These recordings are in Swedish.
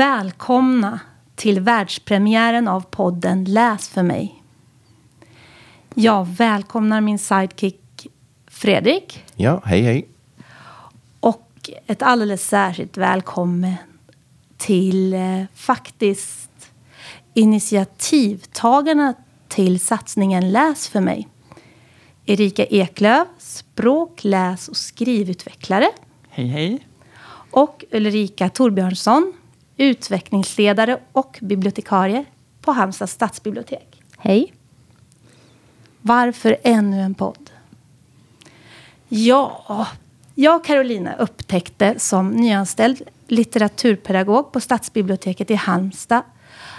Välkomna till världspremiären av podden Läs för mig. Jag välkomnar min sidekick Fredrik. Ja, hej hej. Och ett alldeles särskilt välkommen till eh, faktiskt initiativtagarna till satsningen Läs för mig. Erika Eklöf, språk-, läs och skrivutvecklare. Hej hej. Och Ulrika Torbjörnsson, utvecklingsledare och bibliotekarie på Halmstad stadsbibliotek. Hej! Varför ännu en podd? Ja, jag och Carolina upptäckte som nyanställd litteraturpedagog på stadsbiblioteket i Halmstad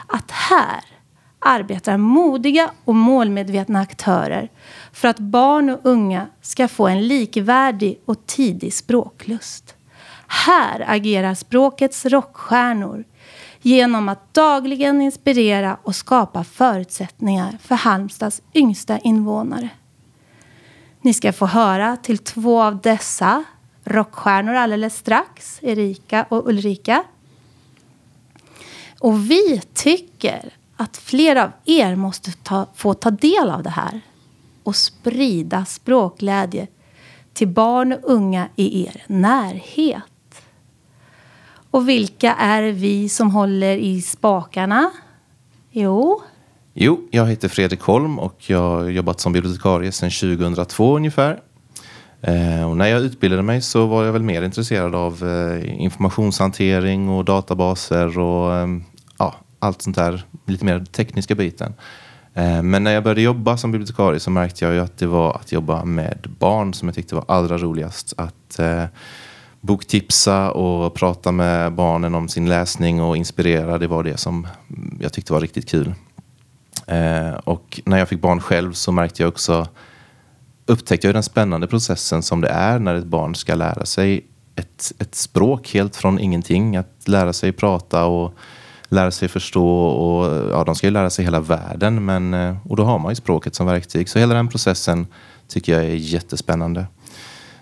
att här arbetar modiga och målmedvetna aktörer för att barn och unga ska få en likvärdig och tidig språklust. Här agerar språkets rockstjärnor genom att dagligen inspirera och skapa förutsättningar för Halmstads yngsta invånare. Ni ska få höra till två av dessa rockstjärnor alldeles strax, Erika och Ulrika. Och vi tycker att fler av er måste ta, få ta del av det här och sprida språkglädje till barn och unga i er närhet. Och vilka är vi som håller i spakarna? Jo. Jo, jag heter Fredrik Holm och jag har jobbat som bibliotekarie sedan 2002 ungefär. Eh, och när jag utbildade mig så var jag väl mer intresserad av eh, informationshantering och databaser och ehm, ja, allt sånt där, lite mer tekniska biten. Eh, men när jag började jobba som bibliotekarie så märkte jag ju att det var att jobba med barn som jag tyckte var allra roligast. Att eh, boktipsa och prata med barnen om sin läsning och inspirera. Det var det som jag tyckte var riktigt kul. Eh, och när jag fick barn själv så märkte jag också upptäckte jag den spännande processen som det är när ett barn ska lära sig ett, ett språk helt från ingenting. Att lära sig prata och lära sig förstå och ja, de ska ju lära sig hela världen men, eh, och då har man ju språket som verktyg. Så hela den processen tycker jag är jättespännande.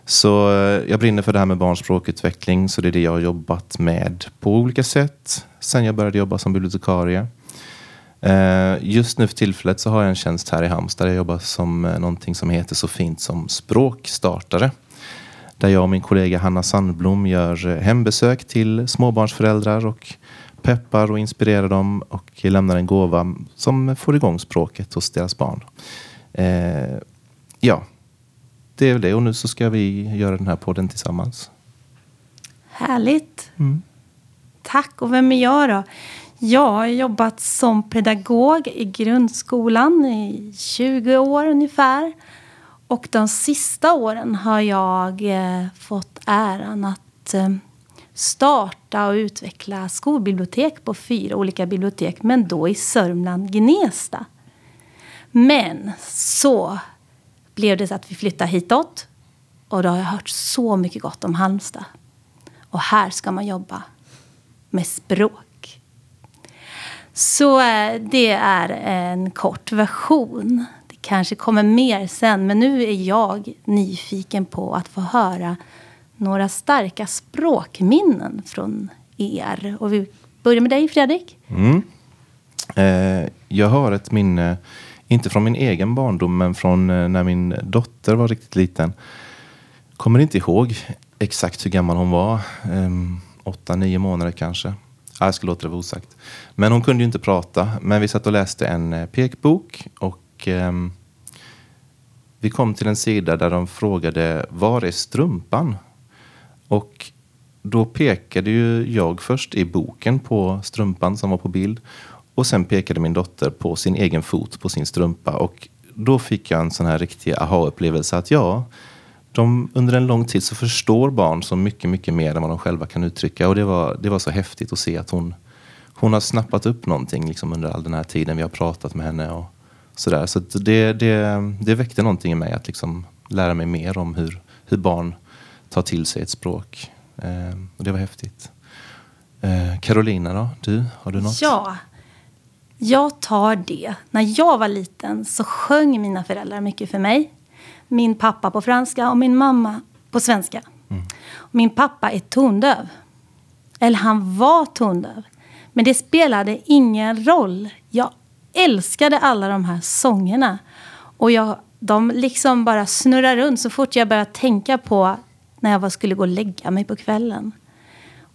Så eh, jag brinner för det här med barns språkutveckling så det är det jag har jobbat med på olika sätt sen jag började jobba som bibliotekarie. Eh, just nu för tillfället så har jag en tjänst här i Halmstad där jag jobbar som eh, någonting som heter så fint som språkstartare. Där jag och min kollega Hanna Sandblom gör hembesök till småbarnsföräldrar och peppar och inspirerar dem och lämnar en gåva som får igång språket hos deras barn. Ja, det är väl det. Och nu så ska vi göra den här podden tillsammans. Härligt. Mm. Tack. Och vem är jag då? Jag har jobbat som pedagog i grundskolan i 20 år ungefär. Och de sista åren har jag eh, fått äran att eh, starta och utveckla skolbibliotek på fyra olika bibliotek, men då i Sörmland, Gnesta. Men så blev det så att vi flyttade hitåt och då har jag hört så mycket gott om Halmstad. Och här ska man jobba med språk. Så eh, det är en kort version. Det kanske kommer mer sen, men nu är jag nyfiken på att få höra några starka språkminnen från er. Och vi börjar med dig Fredrik. Mm. Eh, jag har ett minne, inte från min egen barndom, men från eh, när min dotter var riktigt liten. Kommer inte ihåg exakt hur gammal hon var. Um, åtta, nio månader kanske. Jag ska låta det vara osagt. Men hon kunde ju inte prata. Men vi satt och läste en eh, pekbok och um, vi kom till en sida där de frågade var är strumpan? Och då pekade ju jag först i boken på strumpan som var på bild. Och sen pekade min dotter på sin egen fot på sin strumpa. Och då fick jag en sån här riktig aha-upplevelse att ja, de, under en lång tid så förstår barn så mycket, mycket mer än vad de själva kan uttrycka. Och det var, det var så häftigt att se att hon, hon har snappat upp någonting liksom under all den här tiden vi har pratat med henne. Och sådär. Så det, det, det väckte någonting i mig att liksom lära mig mer om hur, hur barn tar till sig ett språk. Eh, och det var häftigt. Eh, Carolina då, du, har du något? Ja, jag tar det. När jag var liten så sjöng mina föräldrar mycket för mig. Min pappa på franska och min mamma på svenska. Mm. Min pappa är tondöv. Eller han var tondöv. Men det spelade ingen roll. Jag älskade alla de här sångerna. Och jag, de liksom bara snurrar runt så fort jag började tänka på när jag skulle gå och lägga mig på kvällen.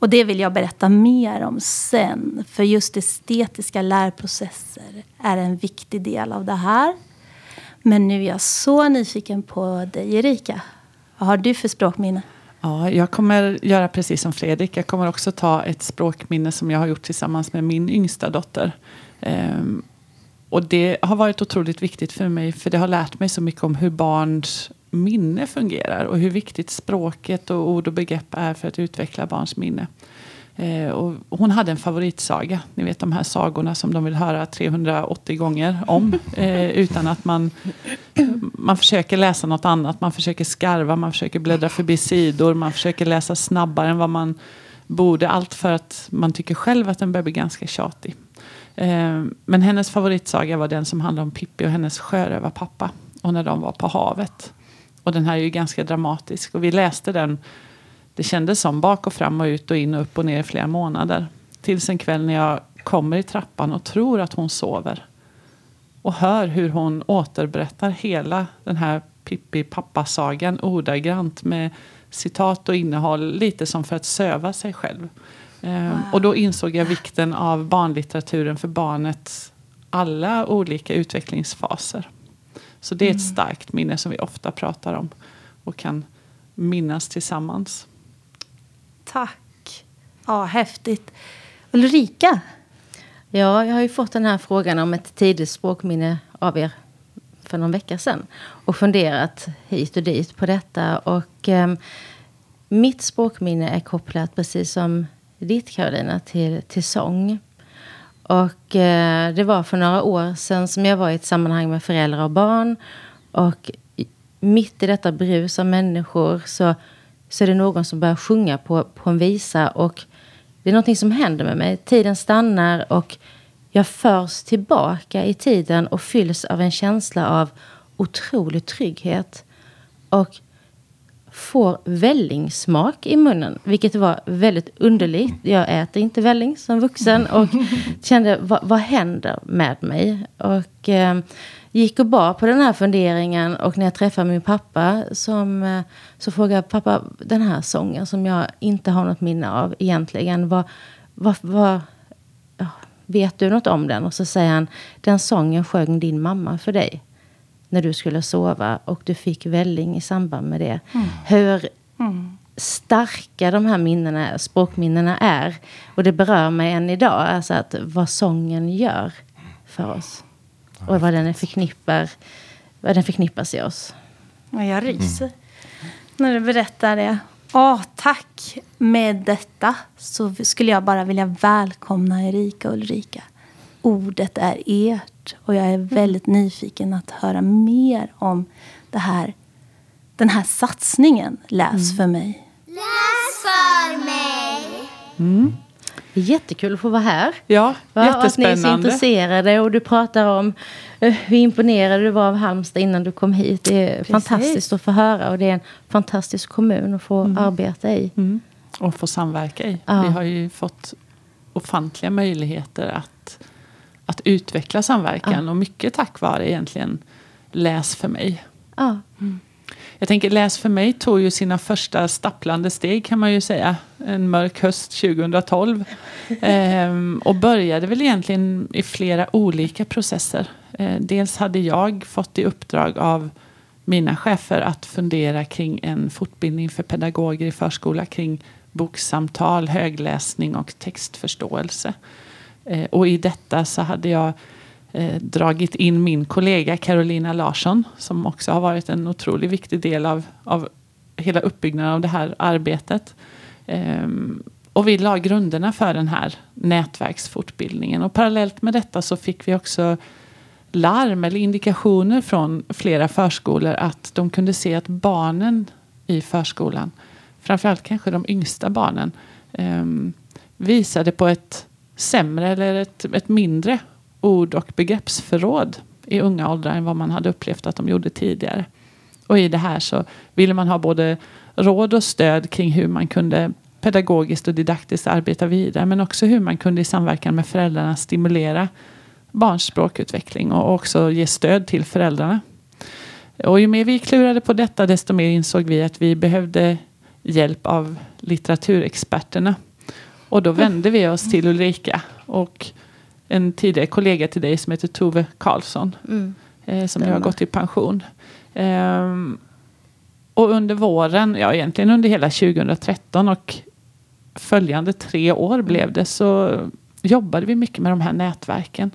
Och det vill jag berätta mer om sen. För just estetiska lärprocesser är en viktig del av det här. Men nu är jag så nyfiken på dig Erika. Vad har du för språkminne? Ja, jag kommer göra precis som Fredrik. Jag kommer också ta ett språkminne som jag har gjort tillsammans med min yngsta dotter. Ehm, och det har varit otroligt viktigt för mig för det har lärt mig så mycket om hur barns minne fungerar och hur viktigt språket och ord och begrepp är för att utveckla barns minne. Eh, hon hade en favoritsaga. Ni vet de här sagorna som de vill höra 380 gånger om. Eh, utan att man, man försöker läsa något annat. Man försöker skarva, man försöker bläddra förbi sidor. Man försöker läsa snabbare än vad man borde. Allt för att man tycker själv att den börjar bli ganska tjatig. Eh, men hennes favoritsaga var den som handlade om Pippi och hennes sjörövarpappa. Och när de var på havet. Och den här är ju ganska dramatisk. Och vi läste den, det kändes som bak och fram och ut och in och upp och ner i flera månader. Tills en kväll när jag kommer i trappan och tror att hon sover. Och hör hur hon återberättar hela den här Pippi pappasagan ordagrant med citat och innehåll lite som för att söva sig själv. Ehm, wow. Och då insåg jag vikten av barnlitteraturen för barnets alla olika utvecklingsfaser. Så det är ett mm. starkt minne som vi ofta pratar om och kan minnas tillsammans. Tack. Ja, häftigt. Ulrika? Ja, jag har ju fått den här frågan om ett tidigt språkminne av er för någon vecka sedan. Och funderat hit och dit på detta. Och eh, mitt språkminne är kopplat, precis som ditt Karolina, till, till sång. Och eh, det var för några år sedan som jag var i ett sammanhang med föräldrar och barn. Och mitt i detta brus av människor så, så är det någon som börjar sjunga på, på en visa. Och det är någonting som händer med mig. Tiden stannar och jag förs tillbaka i tiden och fylls av en känsla av otrolig trygghet. Och får vällingsmak i munnen. Vilket var väldigt underligt. Jag äter inte välling som vuxen. Och kände, vad, vad händer med mig? Och eh, gick och bar på den här funderingen. Och när jag träffade min pappa som, eh, så frågade jag pappa, den här sången som jag inte har något minne av egentligen. Vad, vad, vad, vet du något om den? Och så säger han, den sången sjöng din mamma för dig när du skulle sova och du fick välling i samband med det. Mm. Hur mm. starka de här minnena, språkminnena är. Och det berör mig än idag, alltså att vad sången gör för oss. Och vad den förknippar, vad den förknippas i oss. Och jag ryser mm. när du berättar det. Åh, tack! Med detta så skulle jag bara vilja välkomna Erika och Ulrika. Ordet är ert och jag är väldigt nyfiken att höra mer om det här, den här satsningen Läs mm. för mig. Läs för mig! Mm. Det är jättekul att få vara här. Ja, Va? jättespännande. att ni är så intresserade och du pratar om uh, hur imponerad du var av Halmstad innan du kom hit. Det är Precis. fantastiskt att få höra och det är en fantastisk kommun att få mm. arbeta i. Mm. Och få samverka i. Ja. Vi har ju fått ofantliga möjligheter att att utveckla samverkan. Ja. Och mycket tack vare egentligen Läs för mig. Ja. Mm. Jag tänker Läs för mig tog ju sina första stapplande steg kan man ju säga. En mörk höst 2012. ehm, och började väl egentligen i flera olika processer. Ehm, dels hade jag fått i uppdrag av mina chefer att fundera kring en fortbildning för pedagoger i förskola kring boksamtal, högläsning och textförståelse. Eh, och i detta så hade jag eh, dragit in min kollega Carolina Larsson som också har varit en otroligt viktig del av, av hela uppbyggnaden av det här arbetet. Ehm, och vi la grunderna för den här nätverksfortbildningen. Och parallellt med detta så fick vi också larm eller indikationer från flera förskolor att de kunde se att barnen i förskolan, framförallt kanske de yngsta barnen, eh, visade på ett sämre eller ett, ett mindre ord och begreppsförråd i unga åldrar än vad man hade upplevt att de gjorde tidigare. Och i det här så ville man ha både råd och stöd kring hur man kunde pedagogiskt och didaktiskt arbeta vidare. Men också hur man kunde i samverkan med föräldrarna stimulera barns språkutveckling och också ge stöd till föräldrarna. Och ju mer vi klurade på detta desto mer insåg vi att vi behövde hjälp av litteraturexperterna. Och då vände vi oss till Ulrika och en tidigare kollega till dig som heter Tove Karlsson. Mm. Eh, som nu har gått i pension. Um, och under våren, ja egentligen under hela 2013 och följande tre år blev det så jobbade vi mycket med de här nätverken.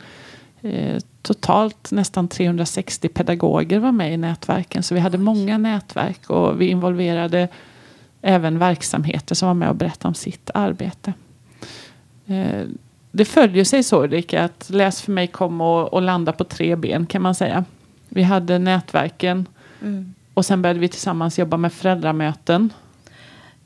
Eh, totalt nästan 360 pedagoger var med i nätverken. Så vi hade många nätverk och vi involverade även verksamheter som var med och berättade om sitt arbete. Eh, det följer sig så Ulrika att Läs för mig kom och, och landa på tre ben kan man säga. Vi hade nätverken mm. och sen började vi tillsammans jobba med föräldramöten.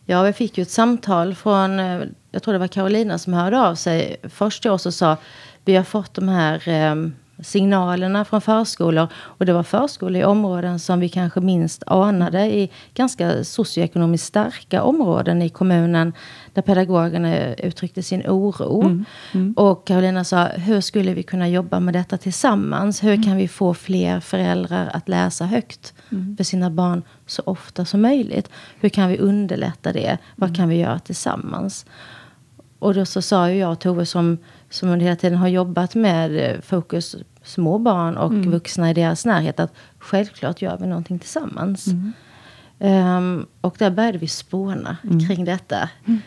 Ja, vi fick ju ett samtal från, eh, jag tror det var Carolina som hörde av sig först till oss och sa vi har fått de här eh, signalerna från förskolor. Och det var förskolor i områden som vi kanske minst anade. I ganska socioekonomiskt starka områden i kommunen. Där pedagogerna uttryckte sin oro. Mm. Mm. Och Karolina sa, hur skulle vi kunna jobba med detta tillsammans? Hur kan vi få fler föräldrar att läsa högt mm. för sina barn så ofta som möjligt? Hur kan vi underlätta det? Vad mm. kan vi göra tillsammans? Och då så sa ju jag och Tove som som under hela tiden har jobbat med eh, fokus små barn och mm. vuxna i deras närhet. Att självklart gör vi någonting tillsammans. Mm. Um, och där började vi spåna mm. kring detta. Mm.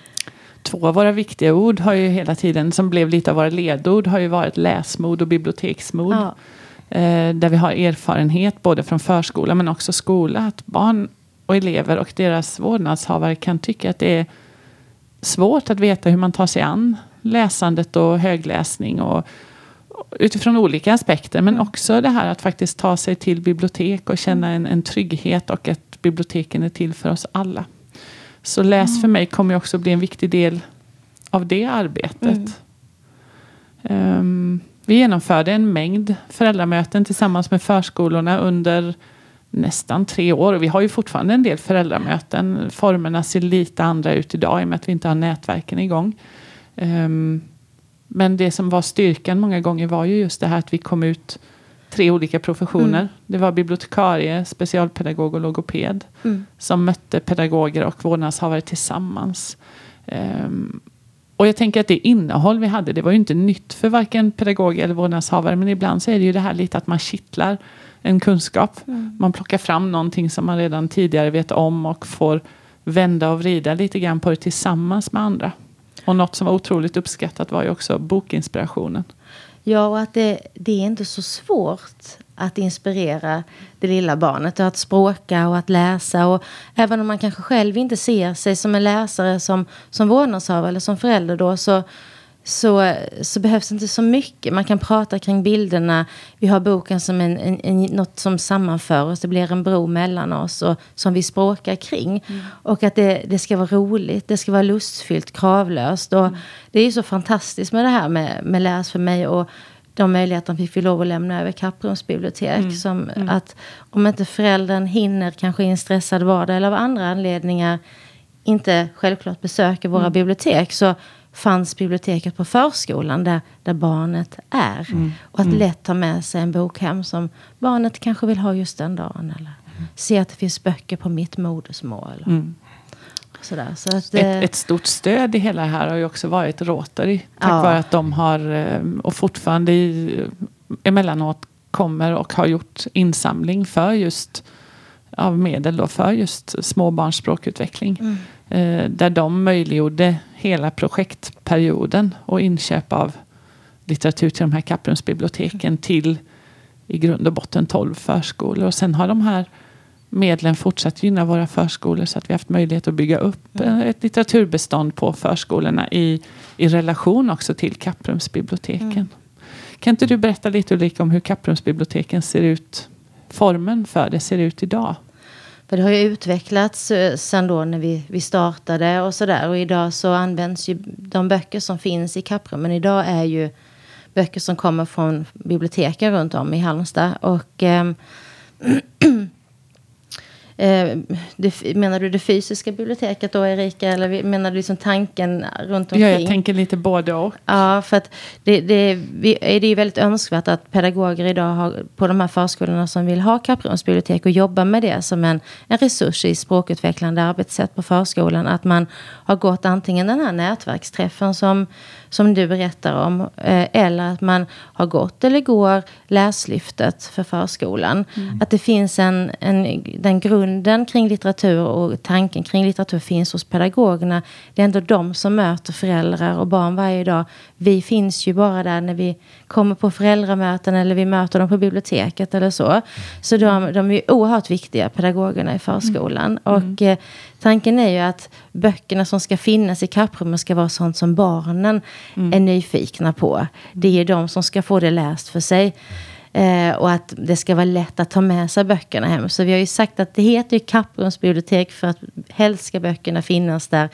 Två av våra viktiga ord har ju hela tiden, som blev lite av våra ledord, har ju varit läsmod och biblioteksmod. Ja. Uh, där vi har erfarenhet både från förskola men också skola. Att barn och elever och deras vårdnadshavare kan tycka att det är svårt att veta hur man tar sig an läsandet och högläsning. Och, utifrån olika aspekter. Men också det här att faktiskt ta sig till bibliotek och känna en, en trygghet och att biblioteken är till för oss alla. Så läs för mig kommer också bli en viktig del av det arbetet. Mm. Um, vi genomförde en mängd föräldramöten tillsammans med förskolorna under nästan tre år. Och vi har ju fortfarande en del föräldramöten. Formerna ser lite andra ut idag i och med att vi inte har nätverken igång. Um, men det som var styrkan många gånger var ju just det här att vi kom ut tre olika professioner. Mm. Det var bibliotekarie, specialpedagog och logoped. Mm. Som mötte pedagoger och vårdnadshavare tillsammans. Um, och jag tänker att det innehåll vi hade, det var ju inte nytt för varken pedagog eller vårdnadshavare. Men ibland så är det ju det här lite att man kittlar en kunskap. Mm. Man plockar fram någonting som man redan tidigare vet om och får vända och vrida lite grann på det tillsammans med andra. Och något som var otroligt uppskattat var ju också bokinspirationen. Ja, och att det, det är inte så svårt att inspirera det lilla barnet. Att språka och att läsa. Och även om man kanske själv inte ser sig som en läsare som, som vårdnadshavare eller som förälder då. Så, så, så behövs inte så mycket. Man kan prata kring bilderna. Vi har boken som en, en, en, något som sammanför oss. Det blir en bro mellan oss och, som vi språkar kring. Mm. Och att det, det ska vara roligt, det ska vara lustfyllt, kravlöst. Och mm. Det är ju så fantastiskt med det här med, med Läs för mig. Och de möjligheterna fick vi lov att lämna över Kapprums bibliotek. Mm. Som mm. att om inte föräldern hinner, kanske i en stressad vardag eller av andra anledningar, inte självklart besöker våra mm. bibliotek. Så fanns biblioteket på förskolan där, där barnet är. Mm. Och att mm. lätt ta med sig en bok hem som barnet kanske vill ha just den dagen. Eller mm. se att det finns böcker på mitt modersmål. Mm. Sådär, så att, ett, ett, stort stöd i hela det här har ju också varit Rotary. Tack ja. vare att de har, eh, och fortfarande i, emellanåt kommer och har gjort insamling för just av medel då för just småbarns språkutveckling. Mm. Eh, där de möjliggjorde hela projektperioden och inköp av litteratur till de här Kapprumsbiblioteken mm. till i grund och botten 12 förskolor. Och sen har de här medlen fortsatt gynna våra förskolor så att vi haft möjlighet att bygga upp mm. ett litteraturbestånd på förskolorna i, i relation också till Kapprumsbiblioteken. Mm. Kan inte du berätta lite Ulrika om hur Kapprumsbiblioteken ser ut, formen för det ser ut idag? För det har ju utvecklats eh, sen då när vi, vi startade och sådär. Och idag så används ju de böcker som finns i kapprummen idag är ju böcker som kommer från biblioteken runt om i Halmstad. Och eh, Eh, det, menar du det fysiska biblioteket då, Erika? Eller menar du liksom tanken runt omkring? Ja, jag tänker lite både och. Ja, för att det, det, det är ju väldigt önskvärt att pedagoger idag har, på de här förskolorna som vill ha kapprumsbibliotek och jobba med det som en, en resurs i språkutvecklande arbetssätt på förskolan. Att man har gått antingen den här nätverksträffen som som du berättar om. Eh, eller att man har gått eller går läslyftet för förskolan. Mm. Att det finns en, en, den grunden kring litteratur och tanken kring litteratur finns hos pedagogerna. Det är ändå de som möter föräldrar och barn varje dag. Vi finns ju bara där när vi kommer på föräldramöten eller vi möter dem på biblioteket eller så. Så de, de är oerhört viktiga, pedagogerna i förskolan. Mm. Och eh, tanken är ju att böckerna som ska finnas i kapprummet ska vara sånt som barnen mm. är nyfikna på. Det är de som ska få det läst för sig. Eh, och att det ska vara lätt att ta med sig böckerna hem. Så vi har ju sagt att det heter ju kapprumsbibliotek för att helst ska böckerna finnas där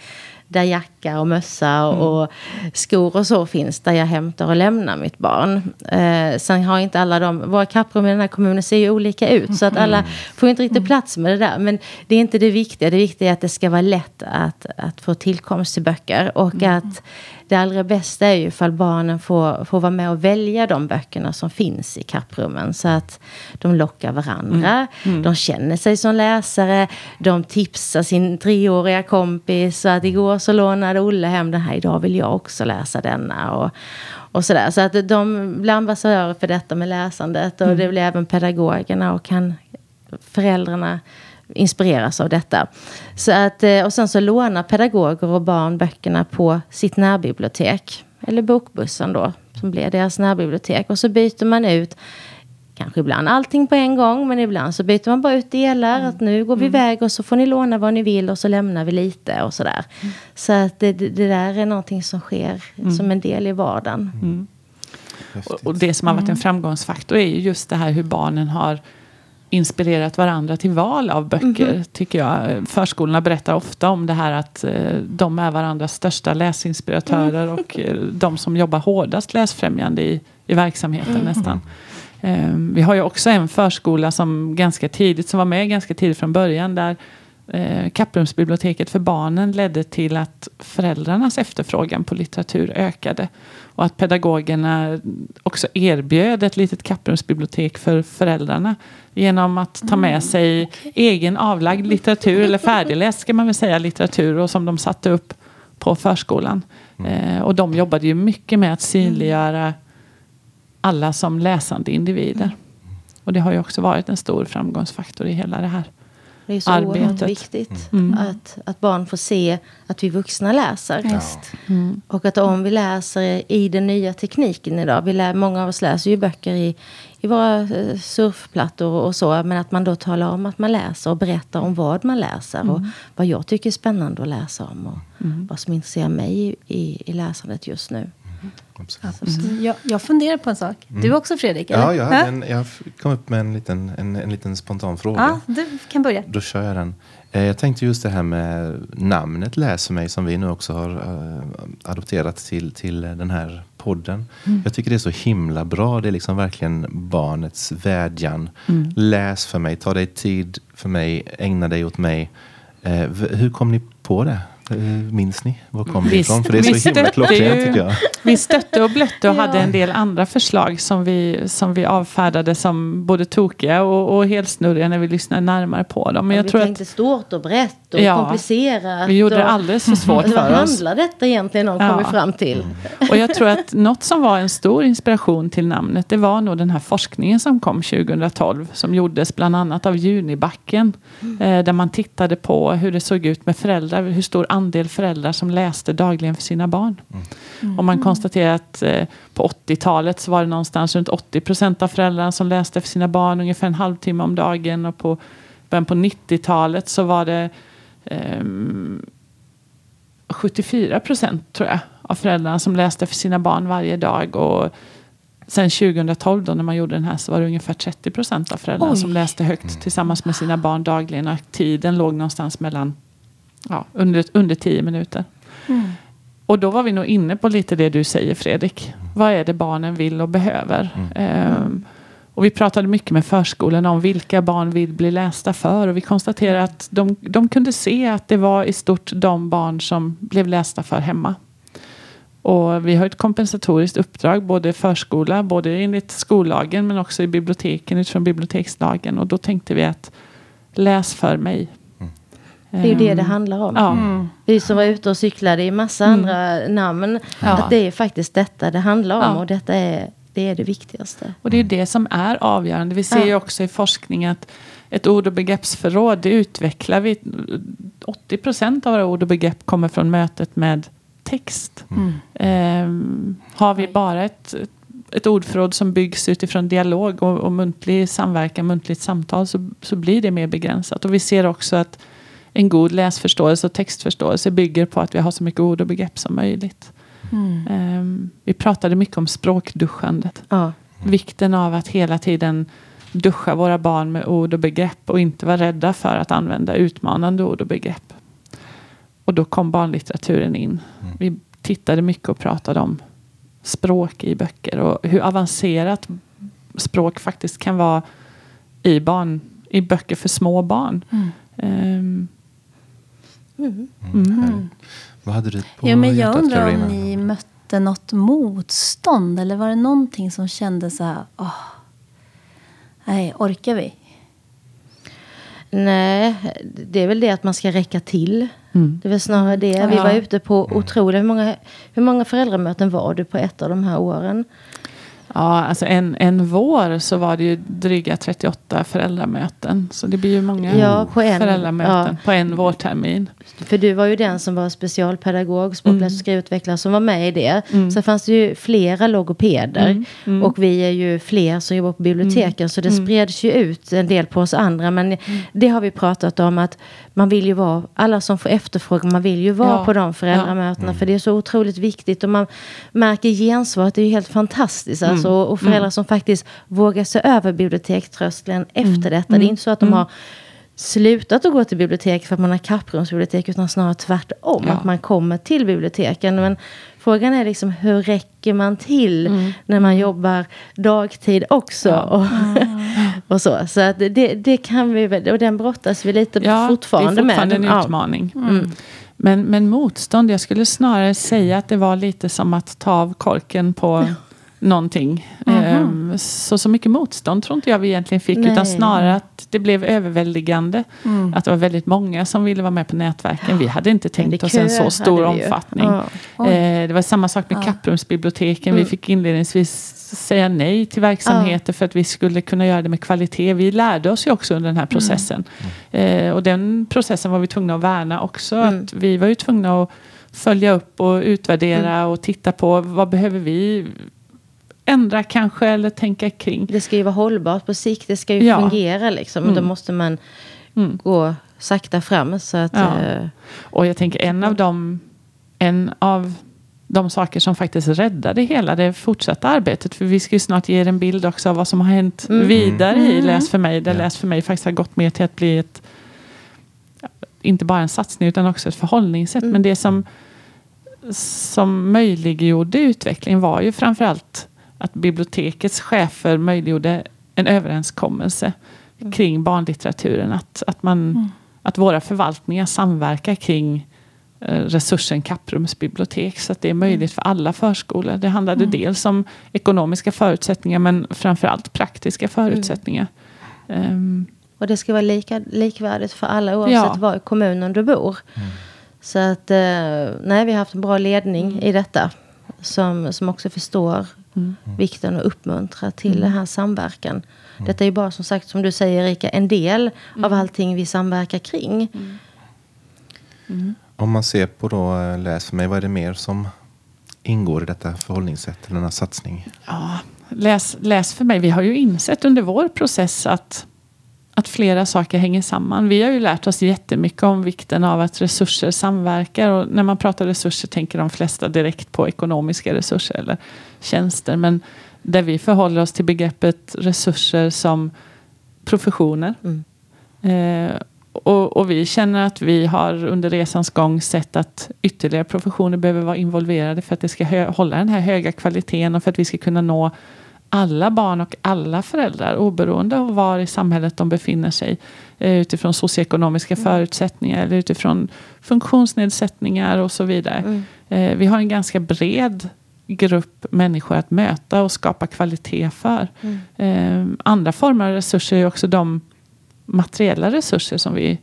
där jacka och mössa och, mm. skor och så finns där jag hämtar och lämnar mitt barn. Eh, sen har inte alla de, våra kapprum i den här kommunen ser ju olika ut så att alla mm. får inte riktigt plats med det där. Men det är inte det viktiga, det viktiga är att det ska vara lätt att, att få tillkomst till böcker och mm. att det allra bästa är ju ifall barnen får, får vara med och välja de böckerna som finns i kapprummen. Så att de lockar varandra. Mm. Mm. De känner sig som läsare. De tipsar sin treåriga kompis. Så att igår så lånade Olle hem den här. Idag vill jag också läsa denna. Och, och sådär. Så att de blir ambassadörer för detta med läsandet. Och mm. det blir även pedagogerna och kan föräldrarna inspireras av detta. Så att, eh, och sen så lånar pedagoger och barn böckerna på sitt närbibliotek. Eller bokbussen då, som blir deras närbibliotek. Och så byter man ut Kanske ibland allting på en gång, men ibland så byter man bara ut delar. Mm. Att nu går vi mm. iväg och så får ni låna vad ni vill och så lämnar vi lite och sådär. Mm. Så att det, det, där är någonting som sker mm. som en del i vardagen. Mm. Och, och, det som har varit en mm. framgångsfaktor är ju just det här hur barnen har inspirerat varandra till val av böcker, mm tycker jag. Förskolorna berättar ofta om det här att eh, de är varandras största läsinspiratörer mm. och eh, de som jobbar hårdast läsfrämjande i, i verksamheten mm. nästan. Eh, vi har ju också en förskola som ganska tidigt, som var med ganska tidigt från början, där eh, Kapprumsbiblioteket för barnen ledde till att föräldrarnas efterfrågan på litteratur ökade. Och att pedagogerna också erbjöd ett litet kapprumsbibliotek för föräldrarna. Genom att ta med mm. sig egen avlagd litteratur, eller färdigläst ska man väl säga, litteratur och som de satte upp på förskolan. Mm. Eh, och de jobbade ju mycket med att synliggöra alla som läsande individer. Och det har ju också varit en stor framgångsfaktor i hela det här det är så arbetet. oerhört viktigt mm. att, att barn får se att vi vuxna läser. Ja. Mm. Och att om vi läser i den nya tekniken idag. Vi lär, många av oss läser ju böcker i, i våra eh, surfplattor och så. Men att man då talar om att man läser och berättar om vad man läser. Mm. Och vad jag tycker är spännande att läsa om. Och mm. vad som intresserar mig i, i, i läsandet just nu. Mm. Jag, jag funderar på en sak. Du mm. också Fredrik? Eller? Ja, jag, hade en, jag kom upp med en liten, en, en liten spontan fråga. Ja, du kan börja. Då kör jag den. Eh, jag tänkte just det här med namnet Läs för mig som vi nu också har uh, adopterat till, till den här podden. Mm. Jag tycker det är så himla bra. Det är liksom verkligen barnets vädjan. Mm. Läs för mig, ta dig tid för mig, ägna dig åt mig. Uh, hur kom ni på det? Eh, minns ni? Var kom det ifrån? För det är så himla klockrent tycker jag. Vi stötte och blötte och ja. hade en del andra förslag som vi, som vi avfärdade som både tokiga och, och helt snurriga när vi lyssnade närmare på dem. Men jag vi tror tänkte att, stort och brett och ja, komplicerat. Vi gjorde det alldeles för svårt för oss. Vad handlar detta egentligen om? Ja. kom vi fram till. Mm. Och jag tror att något som var en stor inspiration till namnet det var nog den här forskningen som kom 2012 som gjordes bland annat av Junibacken. Mm. Eh, där man tittade på hur det såg ut med föräldrar, hur stor andel föräldrar som läste dagligen för sina barn. Mm. Och man konstaterar att eh, på 80-talet så var det någonstans runt 80 procent av föräldrarna som läste för sina barn ungefär en halvtimme om dagen. Och på början på 90-talet så var det eh, 74 procent tror jag av föräldrarna som läste för sina barn varje dag. Och sen 2012 då när man gjorde den här så var det ungefär 30 procent av föräldrarna Oj. som läste högt tillsammans med sina barn dagligen. Och tiden låg någonstans mellan ja, under, under tio minuter. Mm. Och då var vi nog inne på lite det du säger Fredrik. Vad är det barnen vill och behöver? Mm. Um, Och vi pratade mycket med förskolorna om vilka barn vill bli lästa för. Och vi konstaterade att de, de kunde se att det var i stort de barn som blev lästa för hemma. Och vi har ett kompensatoriskt uppdrag, både förskola, både enligt skollagen men också i biblioteken utifrån bibliotekslagen. Och då tänkte vi att läs för mig. Det är ju det det Ehm, handlar om. Ja. Vi som var ute och cyklade i massa andra namn. Ja. Att det är faktiskt detta det handlar om. Ja. Och detta är det, är det viktigaste. Och det är det som är avgörande. Vi ser Ja. ju också i forskning att ett ord och begreppsförråd, det utvecklar vi. 80 procent av våra ord och begrepp kommer från mötet med text. Ehm, har vi bara ett, ett ordförråd som byggs utifrån dialog och, och muntlig samverkan, muntligt samtal, så, så blir det mer begränsat. Och vi ser också att en god läsförståelse och textförståelse bygger på att vi har så mycket ord och begrepp som möjligt. Ehm, vi pratade mycket om språkduschandet. Ja. Vikten av att hela tiden duscha våra barn med ord och begrepp och inte vara rädda för att använda utmanande ord och begrepp. Och då kom barnlitteraturen in. Vi tittade mycket och pratade om språk i böcker och hur avancerat språk faktiskt kan vara i, barn, i böcker för små barn. Ehm, mm. Vad hade du på Ja, men jag undrar om ni mötte något motstånd. Eller var det någonting som kändes så här... Åh, nej, orkar vi? Nej, det är väl det att man ska räcka till. Mm. Det är väl snarare det. Vi var ute på otroligt hur många, hur många föräldramöten var du på ett av de här åren? Ja, alltså en, en vår så var det ju dryga 38 föräldramöten. Så det blir ju många Ja, på en- föräldramöten ja. på en vårtermin. För du var ju den som var specialpedagog, språkläs och skrivutvecklare som var med i det. Mm. Sen fanns det ju flera logopeder. Mm, mm. Och vi är ju fler som jobbar på biblioteken. Så det Mm. spreds ju ut en del på oss andra. Men det har vi pratat om att man vill ju vara, alla som får efterfrågan, man vill ju vara Ja. på de föräldramötena. För det är så otroligt viktigt. Och man märker gensvaret, det är ju helt fantastiskt. Alltså, Mm. och föräldrar som faktiskt vågar se över bibliotekströskeln efter detta. Det är inte så att de har slutat att gå till bibliotek för att man har kapprumsbibliotek utan snarare tvärtom. Ja. Att man kommer till biblioteken. Men frågan är liksom hur räcker man till när man jobbar dagtid också? Ja. Och, och så. Så att det, det kan vi och den brottas vi lite Ja, fortfarande, det är fortfarande med. en Ja. utmaning. Men, men motstånd, jag skulle snarare säga att det var lite som att ta av korken på någonting. Ehm, så, så mycket motstånd tror inte jag vi egentligen fick. Nej. Utan snarare att det blev överväldigande. Att det var väldigt många som ville vara med på nätverken. Vi hade inte tänkt oss en så stor omfattning. Ja. Eh, det var samma sak med Kapprumsbiblioteken. Vi fick inledningsvis säga nej till verksamheter för att vi skulle kunna göra det med kvalitet. Vi lärde oss ju också under den här processen. Eh, och den processen var vi tvungna att värna också. Att vi var ju tvungna att följa upp och utvärdera och titta på vad behöver vi ändra kanske eller tänka kring. Det ska ju vara hållbart på sikt. Det ska ju Ja. fungera liksom. Men Då måste man Mm. gå sakta fram. Så att, Ja. eh, Och jag tänker en av de, en av de saker som faktiskt räddade hela det fortsatta arbetet. För vi ska ju snart ge er en bild också av vad som har hänt vidare i Läs för mig. Där Ja. Läs för mig faktiskt har gått mer till att bli ett, inte bara en satsning utan också ett förhållningssätt. Men det som, som möjliggjorde utvecklingen var ju framförallt att bibliotekets chefer möjliggjorde en överenskommelse kring barnlitteraturen. Att, att, man, att våra förvaltningar samverkar kring eh, resursen Kapprums bibliotek så att det är möjligt för alla förskolor. Det handlade dels om ekonomiska förutsättningar men framförallt praktiska förutsättningar. Ehm, Och det ska vara lika, likvärdigt för alla oavsett Ja. var i kommunen du bor. Så att, eh, nej, vi har haft en bra ledning i detta. Som, som också förstår vikten och uppmuntrar till den här samverkan. Detta är ju bara som sagt, som du säger Erika, en del av allting vi samverkar kring. Om man ser på då eh, Läs för mig, vad är det mer som ingår i detta förhållningssätt, eller denna satsning? Ja, läs, läs för mig. Vi har ju insett under vår process att, att flera saker hänger samman. Vi har ju lärt oss jättemycket om vikten av att resurser samverkar. Och när man pratar resurser tänker de flesta direkt på ekonomiska resurser eller tjänster. Men där vi förhåller oss till begreppet resurser som professioner. Eh, och, och vi känner att vi har under resans gång sett att ytterligare professioner behöver vara involverade för att det ska hålla den här höga kvaliteten och för att vi ska kunna nå alla barn och alla föräldrar oberoende av var i samhället de befinner sig eh, utifrån socioekonomiska mm. förutsättningar eller utifrån funktionsnedsättningar och så vidare. Mm. Eh, vi har en ganska bred grupp människor att möta och skapa kvalitet för. Mm. Eh, andra former av resurser är också de materiella resurser som vi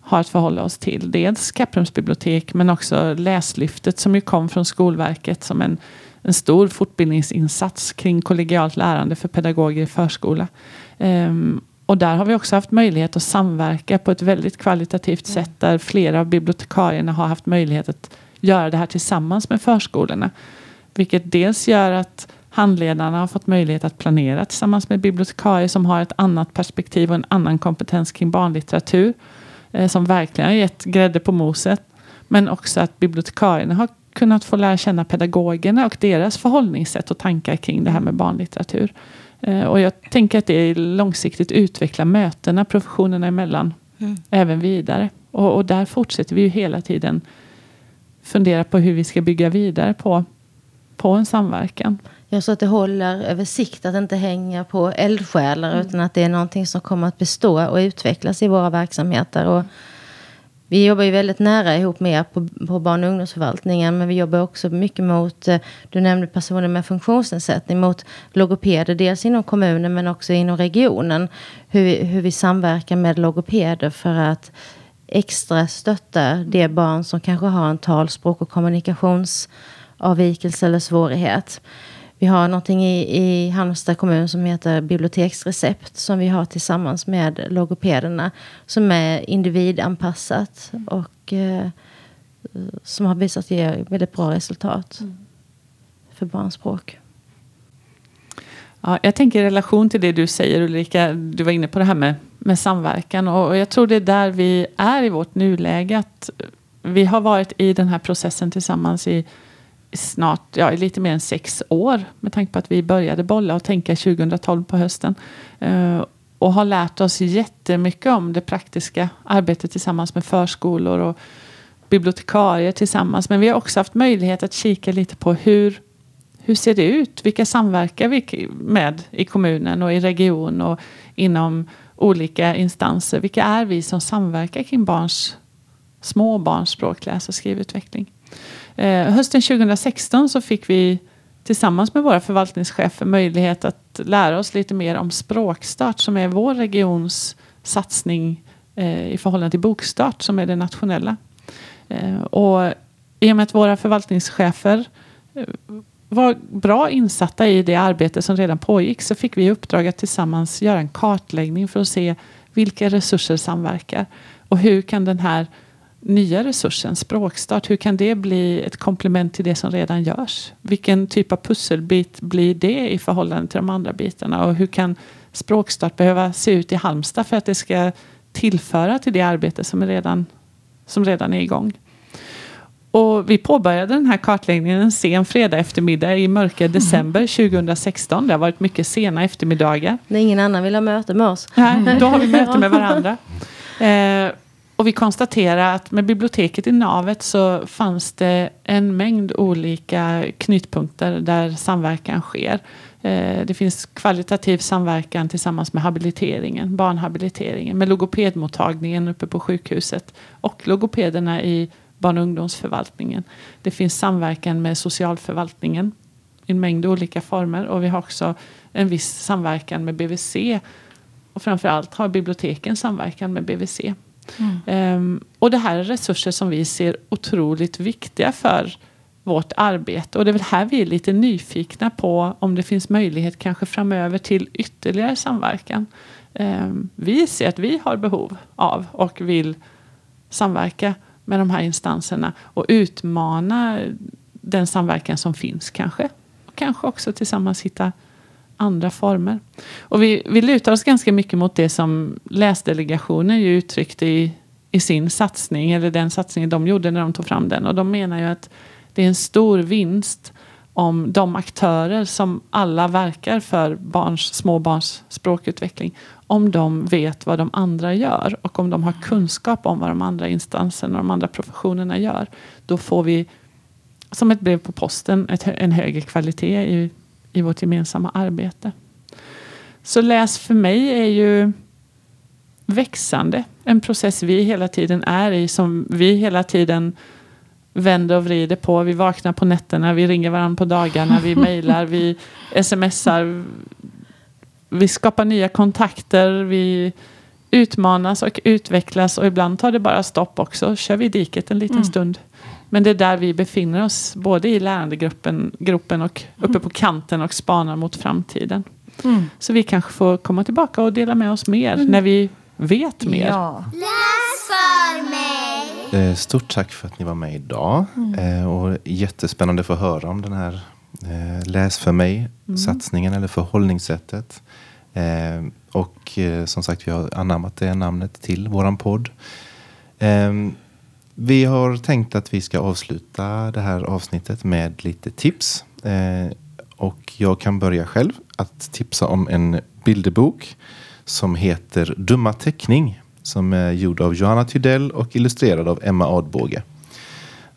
har att förhålla oss till. Dels Kapprums bibliotek men också Läslyftet som ju kom från Skolverket som en, en stor fortbildningsinsats kring kollegialt lärande för pedagoger i förskola. Um, och där har vi också haft möjlighet att samverka på ett väldigt kvalitativt mm. sätt där flera av bibliotekarierna har haft möjlighet att göra det här tillsammans med förskolorna. Vilket dels gör att handledarna har fått möjlighet att planera tillsammans med bibliotekarier som har ett annat perspektiv och en annan kompetens kring barnlitteratur. Eh, som verkligen har gett grädde på moset. Men också att bibliotekarierna har kunnat få lära känna pedagogerna och deras förhållningssätt och tankar kring det här med barnlitteratur. Eh, och jag tänker att det långsiktigt utvecklar mötena professionerna emellan mm. även vidare. Och, och, där fortsätter vi ju hela tiden fundera på hur vi ska bygga vidare på, på en samverkan. Ja, så att det håller över sikt, att det inte hänger på eldsjälar mm. utan att det är någonting som kommer att bestå och utvecklas i våra verksamheter. Och vi jobbar ju väldigt nära ihop med er på, på barn och ungdomsförvaltningen men vi jobbar också mycket mot, eh, du nämnde personer med funktionsnedsättning, mot logopeder dels inom kommunen men också inom regionen. Hur vi, hur vi samverkar med logopeder för att extra stötta de barn som kanske har en talspråk och kommunikationsavvikelse eller svårighet. Vi har någonting i, i Halmstad kommun som heter biblioteksrecept som vi har tillsammans med logopederna som är individanpassat och eh, som har visat ge väldigt bra resultat mm. för barnspråk. Ja, jag tänker i relation till det du säger Ulrika, du var inne på det här med, med samverkan och jag tror det är där vi är i vårt nuläge. Att vi har varit i den här processen tillsammans i snart, ja, lite mer än sex år med tanke på att vi började bolla och tänka 2012 på hösten. Eh, och har lärt oss jättemycket om det praktiska arbetet tillsammans med förskolor och bibliotekarier tillsammans. Men vi har också haft möjlighet att kika lite på hur, hur ser det ut? Vilka samverkar vi med i kommunen och i region och inom olika instanser? Vilka är vi som samverkar kring barns, små barns språk, läs och skrivutveckling? Eh, hösten 2016 så fick vi tillsammans med våra förvaltningschefer möjlighet att lära oss lite mer om Språkstart som är vår regions satsning eh, i förhållande till Bokstart som är det nationella. Eh, och i och med att våra förvaltningschefer eh, var bra insatta i det arbete som redan pågick så fick vi i uppdrag att tillsammans göra en kartläggning för att se vilka resurser samverkar och hur kan den här nya resursen, språkstart, hur kan det bli ett komplement till det som redan görs? Vilken typ av pusselbit blir det i förhållande till de andra bitarna? Och hur kan språkstart behöva se ut i Halmstad för att det ska tillföra till det arbete som, redan, som redan är igång? Och vi påbörjade den här kartläggningen en sen fredag eftermiddag i mörka mm. december 2016. Det har varit mycket sena eftermiddagar. När ingen annan vill ha möte med oss. Nej, då har vi möte med varandra. Eh, och vi konstaterar att med biblioteket i navet så fanns det en mängd olika knutpunkter där samverkan sker. Eh, det finns kvalitativ samverkan tillsammans med habiliteringen, barnhabiliteringen, med logopedmottagningen uppe på sjukhuset och logopederna i barn och ungdomsförvaltningen. Det finns samverkan med socialförvaltningen i en mängd olika former och vi har också en viss samverkan med BVC och framförallt har biblioteken samverkan med BVC. Mm. Um, och det här är resurser som vi ser otroligt viktiga för vårt arbete. Och det är väl här vi är lite nyfikna på om det finns möjlighet kanske framöver till ytterligare samverkan. Um, vi ser att vi har behov av och vill samverka med de här instanserna och utmana den samverkan som finns kanske. Och kanske också tillsammans hitta andra former. Och vi, vi lutar oss ganska mycket mot det som läsdelegationen ju uttryckte i, i sin satsning, eller den satsning de gjorde när de tog fram den. Och de menar ju att det är en stor vinst om de aktörer som alla verkar för barns, småbarns språkutveckling, om de vet vad de andra gör och om de har kunskap om vad de andra instanserna och de andra professionerna gör. Då får vi som ett brev på posten ett, en högre kvalitet i i vårt gemensamma arbete. Så läs för mig är ju växande. En process vi hela tiden är i, som vi hela tiden vänder och vrider på. Vi vaknar på nätterna, vi ringer varandra på dagarna, vi mejlar, vi smsar. Vi skapar nya kontakter, vi utmanas och utvecklas och ibland tar det bara stopp också. kör vi i diket en liten mm. stund. Men det är där vi befinner oss, både i lärandegruppen gruppen och uppe på kanten och spanar mot framtiden. Mm. Så vi kanske får komma tillbaka och dela med oss mer mm. när vi vet mer. Ja. Läs för mig! Eh, stort tack för att ni var med idag. Mm. Eh, och jättespännande att få höra om den här eh, Läs för mig-satsningen eller förhållningssättet. Och som sagt, vi har anammat det namnet till våran podd. Vi har tänkt att vi ska avsluta det här avsnittet med lite tips. Eh, och jag kan börja själv att tipsa om en bilderbok som heter Dumma teckning som är gjord av Johanna Tydell och illustrerad av Emma Adbåge.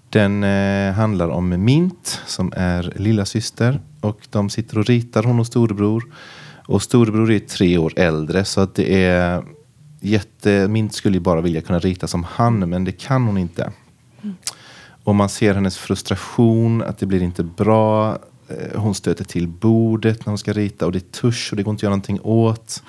Den eh, handlar om Mint som är lilla syster och de sitter och ritar hon och storebror. Och storebror är tre år äldre så att det är jätte... Mint skulle ju bara vilja kunna rita som han men det kan hon inte. Mm. Och man ser hennes frustration, att det blir inte bra. Eh, hon stöter till bordet när hon ska rita och det är tusch och det går inte att göra någonting åt.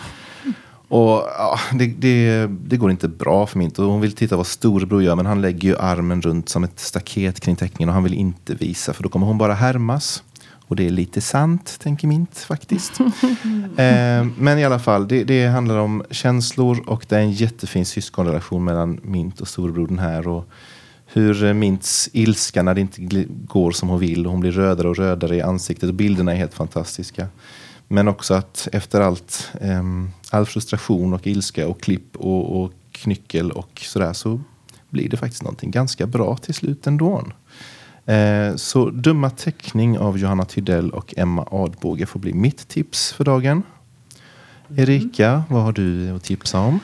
Och ja, det, det, det, går inte bra för Mint. Och hon vill titta vad storebror gör men han lägger ju armen runt som ett staket kring teckningen och han vill inte visa för då kommer hon bara härmas. Och det är lite sant, tänker Mint faktiskt. eh, men i alla fall, det, det, handlar om känslor och det är en jättefin syskonrelation mellan Mint och storebrodern här. Och hur eh, Mints ilska när det inte går som hon vill och hon blir rödare och rödare i ansiktet och bilderna är helt fantastiska. Men också att efter allt, eh, all frustration och ilska och klipp och, och knyckel och sådär så blir det faktiskt någonting ganska bra till slut ändå. Eh, så Dumma teckning av Johanna Tydell och Emma Adbåge får bli mitt tips för dagen. Mm. Erika, vad har du att tipsa om?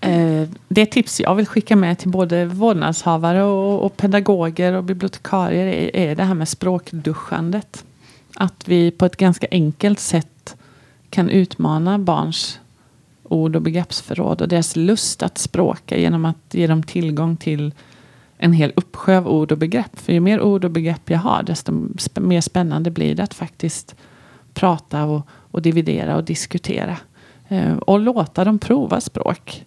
Eh, det tips jag vill skicka med till både vårdnadshavare och, och pedagoger och bibliotekarier är, är det här med språkduschandet. Att vi på ett ganska enkelt sätt kan utmana barns ord och begreppsförråd och deras lust att språka genom att ge dem tillgång till en hel uppsjö av ord och begrepp. För ju mer ord och begrepp jag har, desto mer spännande blir det att faktiskt prata och, och dividera och diskutera. Eh, och låta dem prova språk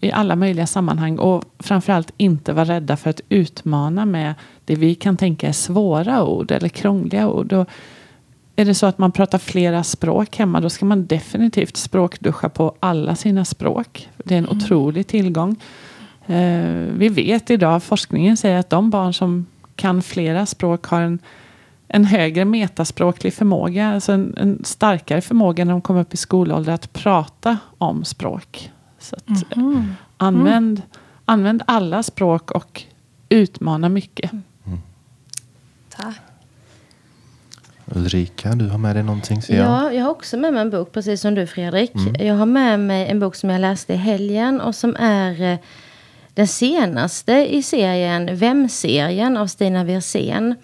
i alla möjliga sammanhang och framförallt inte vara rädda för att utmana med det vi kan tänka är svåra ord eller krångliga ord. Och är det så att man pratar flera språk hemma då ska man definitivt språkduscha på alla sina språk. Det är en mm. otrolig tillgång. Eh, vi vet idag, forskningen säger att de barn som kan flera språk har en, en högre metaspråklig förmåga, alltså en, en starkare förmåga när de kommer upp i skolålder att prata om språk. Så att, mm. använd, mm. använd alla språk och utmana mycket. Mm. Tack. Ulrika, du har med dig någonting ser jag. Ja, jag har också med mig en bok, precis som du Fredrik. Mm. Jag har med mig en bok som jag läste i helgen och som är eh, den senaste i serien Vem-serien av Stina Wirsén.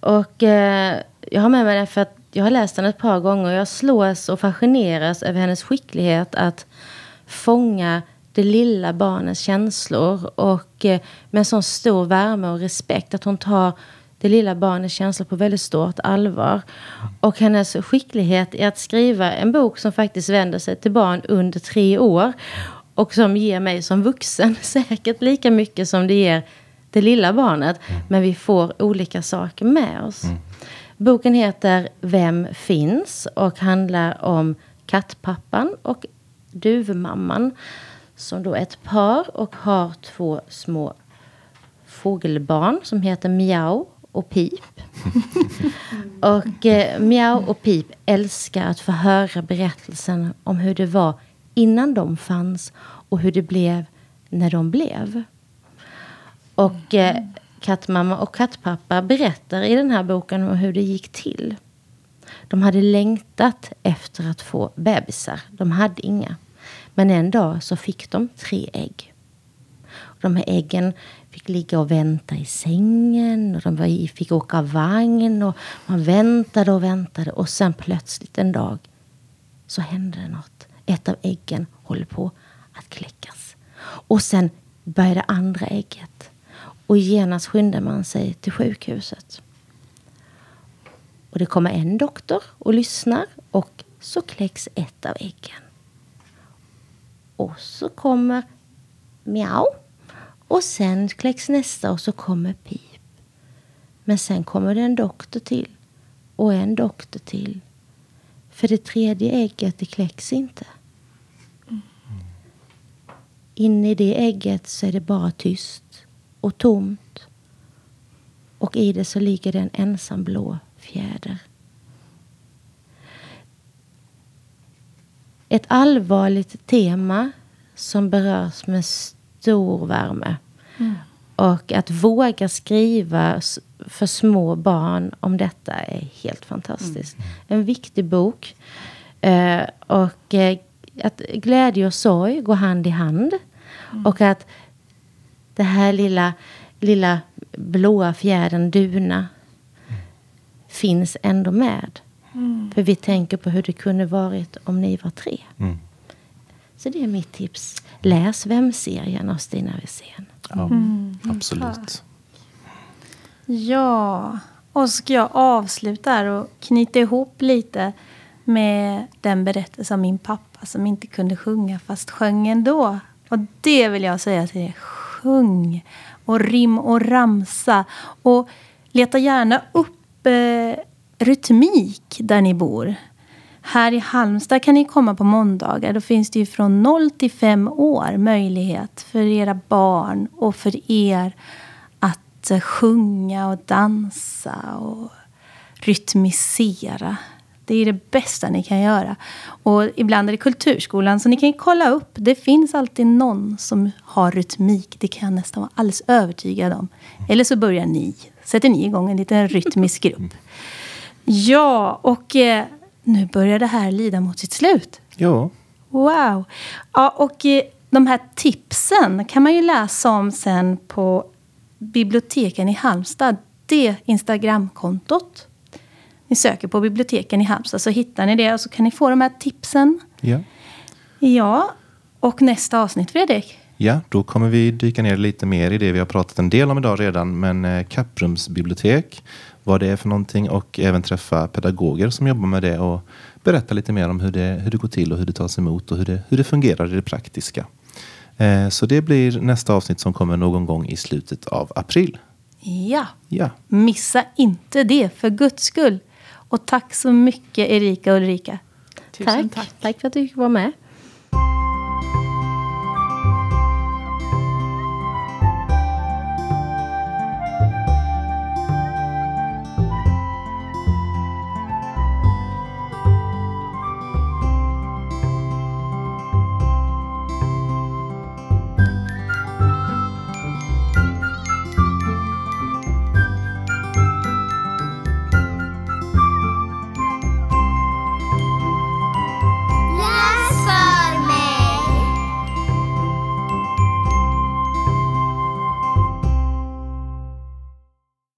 Och eh, jag har med mig den för att jag har läst den ett par gånger och jag slås och fascineras över hennes skicklighet att fånga det lilla barnets känslor och eh, med en sån stor värme och respekt att hon tar det lilla barnets känslor på väldigt stort allvar. Och hennes skicklighet i att skriva en bok som faktiskt vänder sig till barn under tre år och som ger mig som vuxen säkert lika mycket som det ger det lilla barnet. Mm. Men vi får olika saker med oss. Mm. Boken heter Vem finns? och handlar om kattpappan och duvmamman. Som då är ett par och har två små fågelbarn som heter Miau och Pip. och eh, Miau och Pip älskar att få höra berättelsen om hur det var innan de fanns och hur det blev när de blev. Och eh, kattmamma och kattpappa berättar i den här boken om hur det gick till. De hade längtat efter att få bebisar. De hade inga. Men en dag så fick de tre ägg. De här äggen fick ligga och vänta i sängen. Och de fick åka vagn. Och man väntade och väntade. Och sen plötsligt en dag så hände det något. Ett av äggen håller på att kläckas. Och sen det andra ägget. Och genast skyndar man sig till sjukhuset. Och det kommer en doktor och lyssnar och så kläcks ett av äggen. Och så kommer miau. Och sen kläcks nästa och så kommer pip. Men sen kommer det en doktor till. Och en doktor till. För det tredje ägget det kläcks inte. Inne i det ägget så är det bara tyst och tomt. Och i det så ligger det en ensam blå fjäder. Ett allvarligt tema som berörs med stor värme. Mm. Och att våga skriva för små barn om detta är helt fantastiskt. Mm. En viktig bok. Eh, och eh, att glädje och sorg går hand i hand. Mm. Och att det här lilla, lilla blåa fjädern Duna finns ändå med. Mm. För vi tänker på hur det kunde varit om ni var tre. Mm. Så det är mitt tips. Läs Vem-serien av Stina Wirsén. Ja, mm. Absolut. Ja, och så ska jag avsluta här och knyta ihop lite med den berättelse om min pappa som inte kunde sjunga fast sjöng ändå. Och det vill jag säga till er. Sjung och rim och ramsa. Och leta gärna upp eh, rytmik där ni bor. Här i Halmstad kan ni komma på måndagar. Då finns det ju från 0 till 5 år möjlighet för era barn och för er att eh, sjunga och dansa och rytmisera. Det är det bästa ni kan göra. Och ibland är det kulturskolan, så ni kan kolla upp. Det finns alltid någon som har rytmik. Det kan jag nästan vara alldeles övertygad om. Eller så börjar ni. Sätter ni igång en liten rytmisk grupp. Ja, och eh, nu börjar det här lida mot sitt slut. Ja. Wow. Ja, och eh, de här tipsen kan man ju läsa om sen på biblioteken i Halmstad. Det Instagramkontot. Ni söker på biblioteken i Halmstad så hittar ni det och så kan ni få de här tipsen. Ja. Ja, och nästa avsnitt Fredrik? Ja, då kommer vi dyka ner lite mer i det vi har pratat en del om idag redan. Men eh, Kapprumsbibliotek vad det är för någonting och även träffa pedagoger som jobbar med det och berätta lite mer om hur det, hur det går till och hur det tas emot och hur det, hur det fungerar i det praktiska. Eh, så det blir nästa avsnitt som kommer någon gång i slutet av april. Ja. ja, missa inte det för guds skull. Och tack så mycket Erika och Ulrika. Tusen tack. tack. Tack för att du fick vara med.